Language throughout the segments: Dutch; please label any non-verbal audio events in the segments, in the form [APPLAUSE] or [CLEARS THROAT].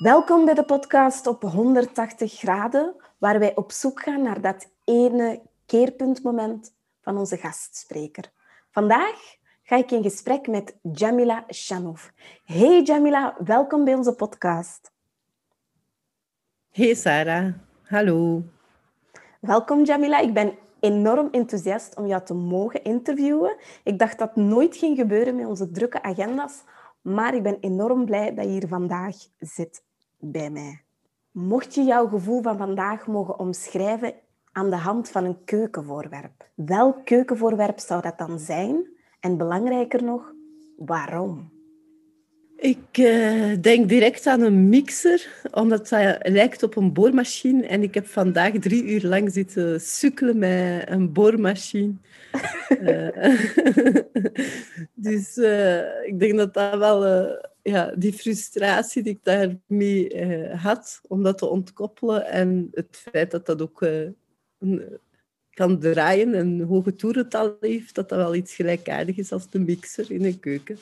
Welkom bij de podcast op 180 graden, waar wij op zoek gaan naar dat ene keerpuntmoment van onze gastspreker. Vandaag ga ik in gesprek met Jamila Shanouf. Hey Jamila, welkom bij onze podcast. Hey Sarah, hallo. Welkom Jamila, ik ben enorm enthousiast om jou te mogen interviewen. Ik dacht dat nooit ging gebeuren met onze drukke agenda's, maar ik ben enorm blij dat je hier vandaag zit bij mij. Mocht je jouw gevoel van vandaag mogen omschrijven aan de hand van een keukenvoorwerp, welk keukenvoorwerp zou dat dan zijn? En belangrijker nog, waarom? Ik uh, denk direct aan een mixer, omdat dat lijkt op een boormachine. En ik heb vandaag drie uur lang zitten sukkelen met een boormachine. uh, [LAUGHS] [LAUGHS] dus uh, ik denk dat dat wel ja, die frustratie die ik daarmee had, om dat te ontkoppelen. En het feit dat dat ook kan draaien en een hoge toerental heeft, dat dat wel iets gelijkaardig is als de mixer in een keuken.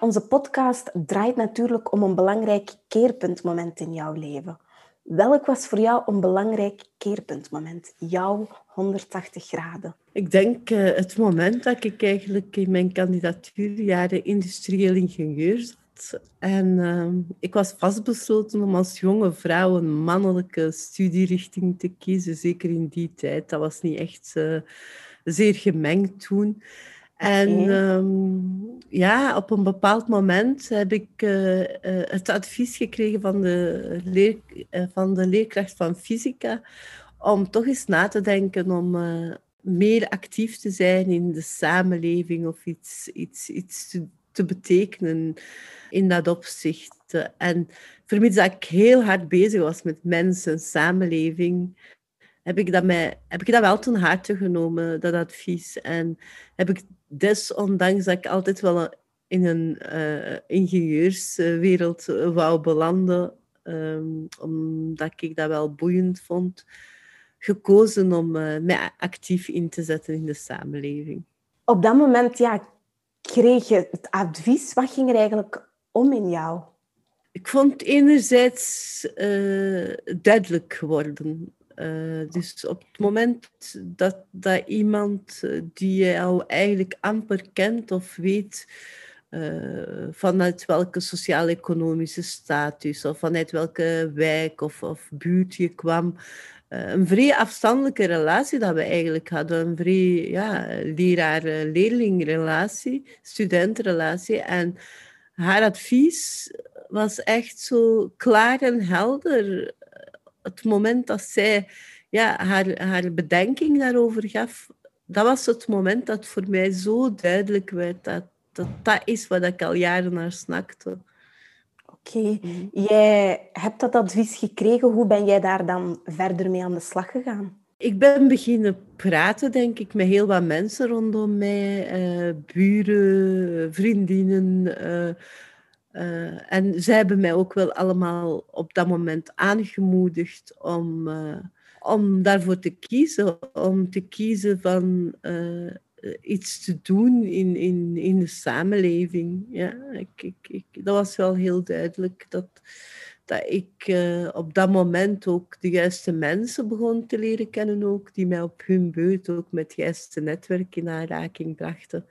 Onze podcast draait natuurlijk om een belangrijk keerpuntmoment in jouw leven. Welk was voor jou een belangrijk keerpuntmoment? Jouw 180 graden. Ik denk uh, het moment dat ik eigenlijk in mijn kandidatuurjaren industrieel ingenieur En uh, ik was vastbesloten om als jonge vrouw een mannelijke studierichting te kiezen. Zeker in die tijd. Dat was niet echt uh, zeer gemengd toen. En um, ja, op een bepaald moment heb ik uh, uh, het advies gekregen van de, leer, uh, van de leerkracht van fysica om toch eens na te denken om meer actief te zijn in de samenleving of iets, iets, iets te, te betekenen in dat opzicht. En vermits dat ik heel hard bezig was met mensen, samenleving, heb ik dat, mij, heb ik dat wel ten harte genomen, dat advies. En heb ik desondanks dat ik altijd wel in een uh, ingenieurswereld wou belanden, um, omdat ik dat wel boeiend vond, gekozen om uh, mij actief in te zetten in de samenleving. Op dat moment ja, kreeg je het advies. Wat ging er eigenlijk om in jou? Ik vond enerzijds uh, duidelijk geworden uh, dus op het moment dat, dat iemand eh, die je al eigenlijk amper kent of weet vanuit welke sociaal-economische status of vanuit welke wijk of, of buurt je kwam, een vrij afstandelijke relatie dat we eigenlijk hadden. Een vrij ja, leraar-leerlingrelatie, studentenrelatie. En haar advies was echt zo klaar en helder het moment dat zij ja, haar, haar bedenking daarover gaf, dat was het moment dat voor mij zo duidelijk werd dat dat, dat is wat ik al jaren naar snakte. Oké, mhm. jij hebt dat advies gekregen. Hoe ben jij daar dan verder mee aan de slag gegaan? Ik ben beginnen praten, denk ik, met heel wat mensen rondom mij. Uh, buren, vriendinnen. Uh, uh, en zij hebben mij ook wel allemaal op dat moment aangemoedigd om, om daarvoor te kiezen. Om te kiezen van iets te doen in, in, in de samenleving. Ja, ik, ik, ik, dat was wel heel duidelijk dat, dat ik op dat moment ook de juiste mensen begon te leren kennen, ook, die mij op hun beurt ook met het juiste netwerk in aanraking brachten.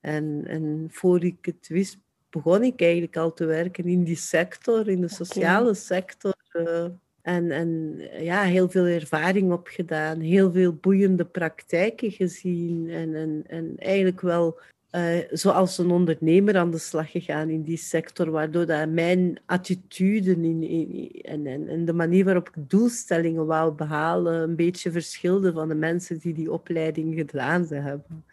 En, en voor ik het wist, begon ik eigenlijk al te werken in die sector, in de sociale sector. Uh, en, en ja, heel veel ervaring opgedaan, heel veel boeiende praktijken gezien. En, en, en eigenlijk wel uh, zoals een ondernemer aan de slag gegaan in die sector, waardoor dat mijn attitude in, in, en, de manier waarop ik doelstellingen wou behalen een beetje verschilde van de mensen die die opleiding gedaan hebben.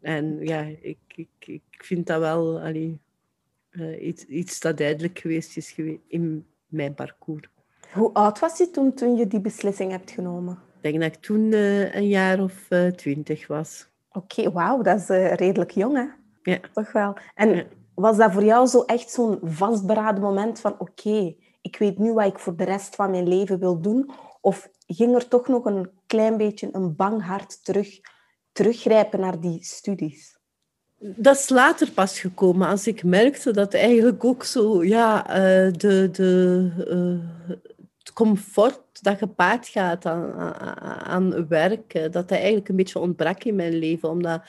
En ja, ik, ik, ik vind dat wel uh, iets, iets dat duidelijk geweest is in mijn parcours. Hoe oud was je toen, toen je die beslissing hebt genomen? Ik denk dat ik toen uh, een jaar of uh, twintig was. Oké, okay, wauw, dat is redelijk jong, hè? Ja. Toch wel. En ja. was dat voor jou zo echt zo'n vastberaden moment van oké, okay, ik weet nu wat ik voor de rest van mijn leven wil doen? Of ging er toch nog een klein beetje een bang hart terug, teruggrijpen naar die studies? Dat is later pas gekomen, als ik merkte dat eigenlijk ook zo, ja, de, de, comfort dat gepaard gaat aan, aan, aan werk, dat dat eigenlijk een beetje ontbrak in mijn leven, omdat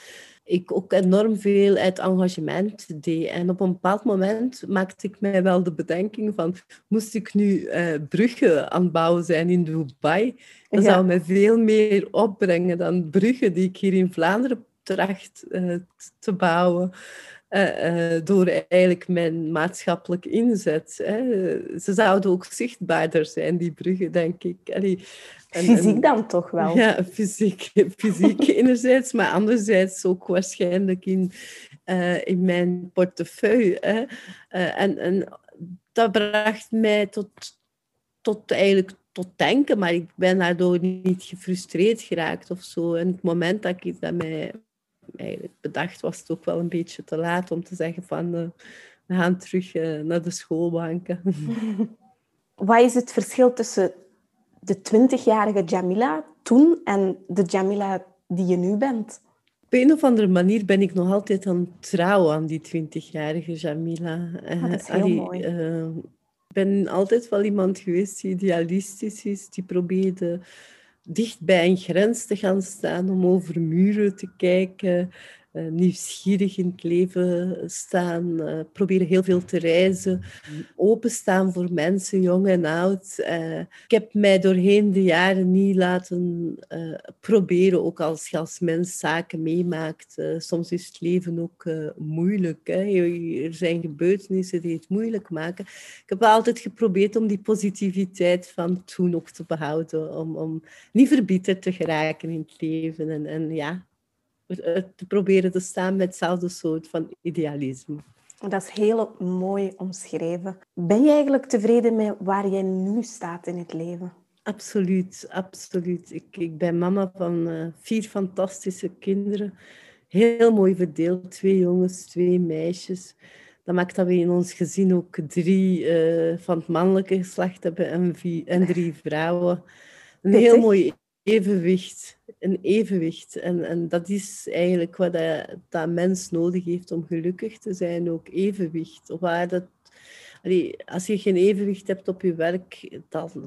ik ook enorm veel uit engagement deed. En op een bepaald moment maakte ik mij wel de bedenking van, moest ik nu uh, bruggen aan het bouwen zijn in Dubai? Dat zou mij veel meer opbrengen dan bruggen die ik hier in Vlaanderen tracht uh, te bouwen. Uh, door eigenlijk mijn maatschappelijk inzet. Hè. Ze zouden ook zichtbaarder zijn, die bruggen, denk ik. Allee, fysiek dan toch wel? Ja, fysiek, [LAUGHS] fysiek enerzijds, maar anderzijds ook waarschijnlijk in, uh, in mijn portefeuille. Hè. en, en dat bracht mij tot, tot eigenlijk tot denken, maar ik ben daardoor niet gefrustreerd geraakt of zo. En het moment dat ik dat mij eigenlijk bedacht, was het ook wel een beetje te laat om te zeggen van uh, we gaan terug uh, naar de schoolbanken. [LAUGHS] Wat is het verschil tussen de 20-jarige Jamila toen en de Jamila die je nu bent? Op een of andere manier ben ik nog altijd aan het trouwen aan die 20-jarige Jamila. Oh, dat is heel Allee, mooi. Ik ben altijd wel iemand geweest die idealistisch is, die probeerde dicht bij een grens te gaan staan om over muren te kijken, nieuwsgierig in het leven staan, uh, proberen heel veel te reizen, openstaan voor mensen, jong en oud. Uh, ik heb mij doorheen de jaren niet laten proberen, ook als je als mens zaken meemaakt. soms is het leven ook moeilijk. Hè? Er zijn gebeurtenissen die het moeilijk maken. Ik heb altijd geprobeerd om die positiviteit van toen ook te behouden, om, om niet verbitterd te geraken in het leven. En, en ja, te proberen te staan met hetzelfde soort van idealisme. Dat is heel mooi omschreven. Ben je eigenlijk tevreden met waar jij nu staat in het leven? Absoluut, absoluut. Ik, ik ben mama van uh, vier fantastische kinderen. Heel mooi verdeeld. Twee jongens, twee meisjes. Dat maakt dat we in ons gezin ook drie uh, van het mannelijke geslacht hebben en, vier, en drie vrouwen. Een heel mooi evenwicht. Een evenwicht. En, en dat is eigenlijk wat dat, mens nodig heeft om gelukkig te zijn, ook evenwicht. Waar dat, als je geen evenwicht hebt op je werk,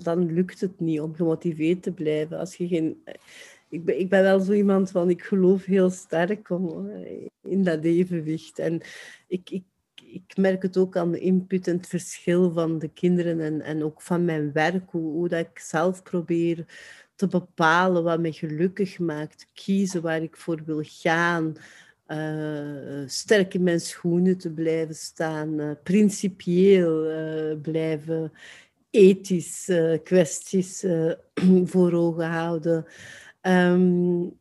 dan, lukt het niet om gemotiveerd te blijven. Als je geen, ik, ben, ik ben wel zo iemand van, ik geloof heel sterk om, in dat evenwicht. En ik, ik, ik merk het ook aan de input en het verschil van de kinderen en, en ook van mijn werk, hoe, hoe dat ik zelf probeer te bepalen wat me gelukkig maakt, kiezen waar ik voor wil gaan, uh, sterk in mijn schoenen te blijven staan, uh, principieel uh, blijven, ethisch kwesties [CLEARS THROAT] voor ogen houden. Um,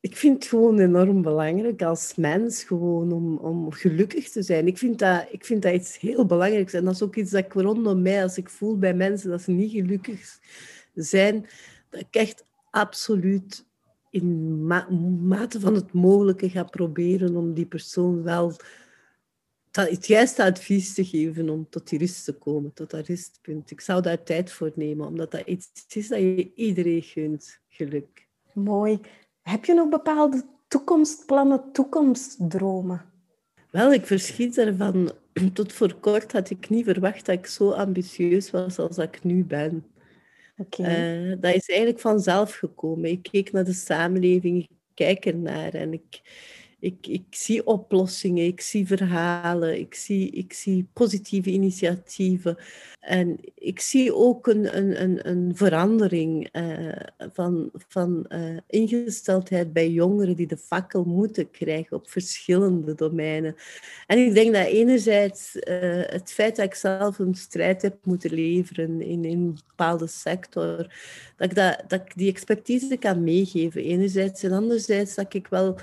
ik vind het gewoon enorm belangrijk als mens gewoon om, om gelukkig te zijn. Ik vind, dat, ik vind dat iets heel belangrijks. En dat is ook iets dat ik rondom mij, als ik voel bij mensen dat ze niet gelukkig zijn, dat ik echt absoluut in mate van het mogelijke ga proberen om die persoon wel het juiste advies te geven om tot die rust te komen, tot dat rustpunt. Ik zou daar tijd voor nemen, omdat dat iets is dat je iedereen gunt, geluk. Mooi. Heb je nog bepaalde toekomstplannen, toekomstdromen? Wel, ik verschiet ervan. [CLEARS THROAT] Tot voor kort had ik niet verwacht dat ik zo ambitieus was als ik nu ben. Uh, dat is eigenlijk vanzelf gekomen. Ik keek naar de samenleving, ik kijk ernaar en ik, ik, ik zie oplossingen, ik zie verhalen, ik zie, ik zie positieve initiatieven. En ik zie ook een, een, een, een verandering uh, van, van uh, ingesteldheid bij jongeren die de fakkel moeten krijgen op verschillende domeinen. En ik denk dat enerzijds uh, het feit dat ik zelf een strijd heb moeten leveren in, in een bepaalde sector, dat ik, dat, dat ik die expertise kan meegeven, enerzijds. En anderzijds dat ik wel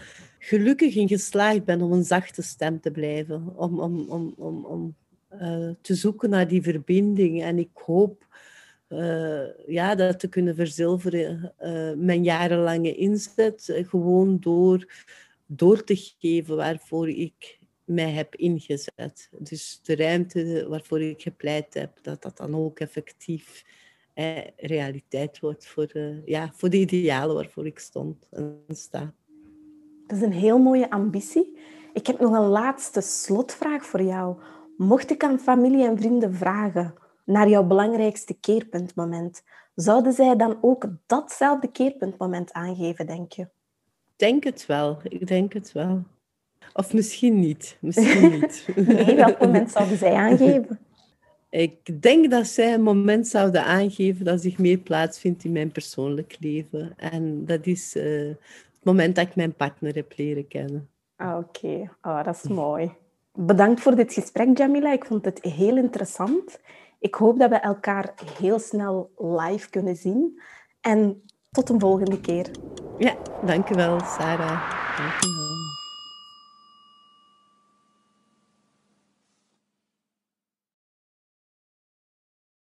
gelukkig in geslaagd ben om een zachte stem te blijven. Om, om, om, om, om uh, te zoeken naar die verbinding. En ik hoop uh, ja, dat te kunnen verzilveren. Uh, mijn jarenlange inzet. gewoon door, door te geven waarvoor ik mij heb ingezet. Dus de ruimte waarvoor ik gepleit heb, dat dat dan ook effectief eh, realiteit wordt voor, ja, voor de idealen waarvoor ik stond en sta. Dat is een heel mooie ambitie. Ik heb nog een laatste slotvraag voor jou. Mocht ik aan familie en vrienden vragen naar jouw belangrijkste keerpuntmoment, zouden zij dan ook datzelfde keerpuntmoment aangeven, denk je? denk het wel. Ik denk het wel. Of misschien niet. Misschien [LAUGHS] niet. nee, welk moment zouden zij aangeven? Ik denk dat zij een moment zouden aangeven dat zich meer plaatsvindt in mijn persoonlijk leven. En dat is uh, het moment dat ik mijn partner heb leren kennen. Ah, oké, oh, dat is mooi. Bedankt voor dit gesprek, Jamila. Ik vond het heel interessant. Ik hoop dat we elkaar heel snel live kunnen zien. En tot een volgende keer. Ja, dankjewel, Sarah. Dankjewel.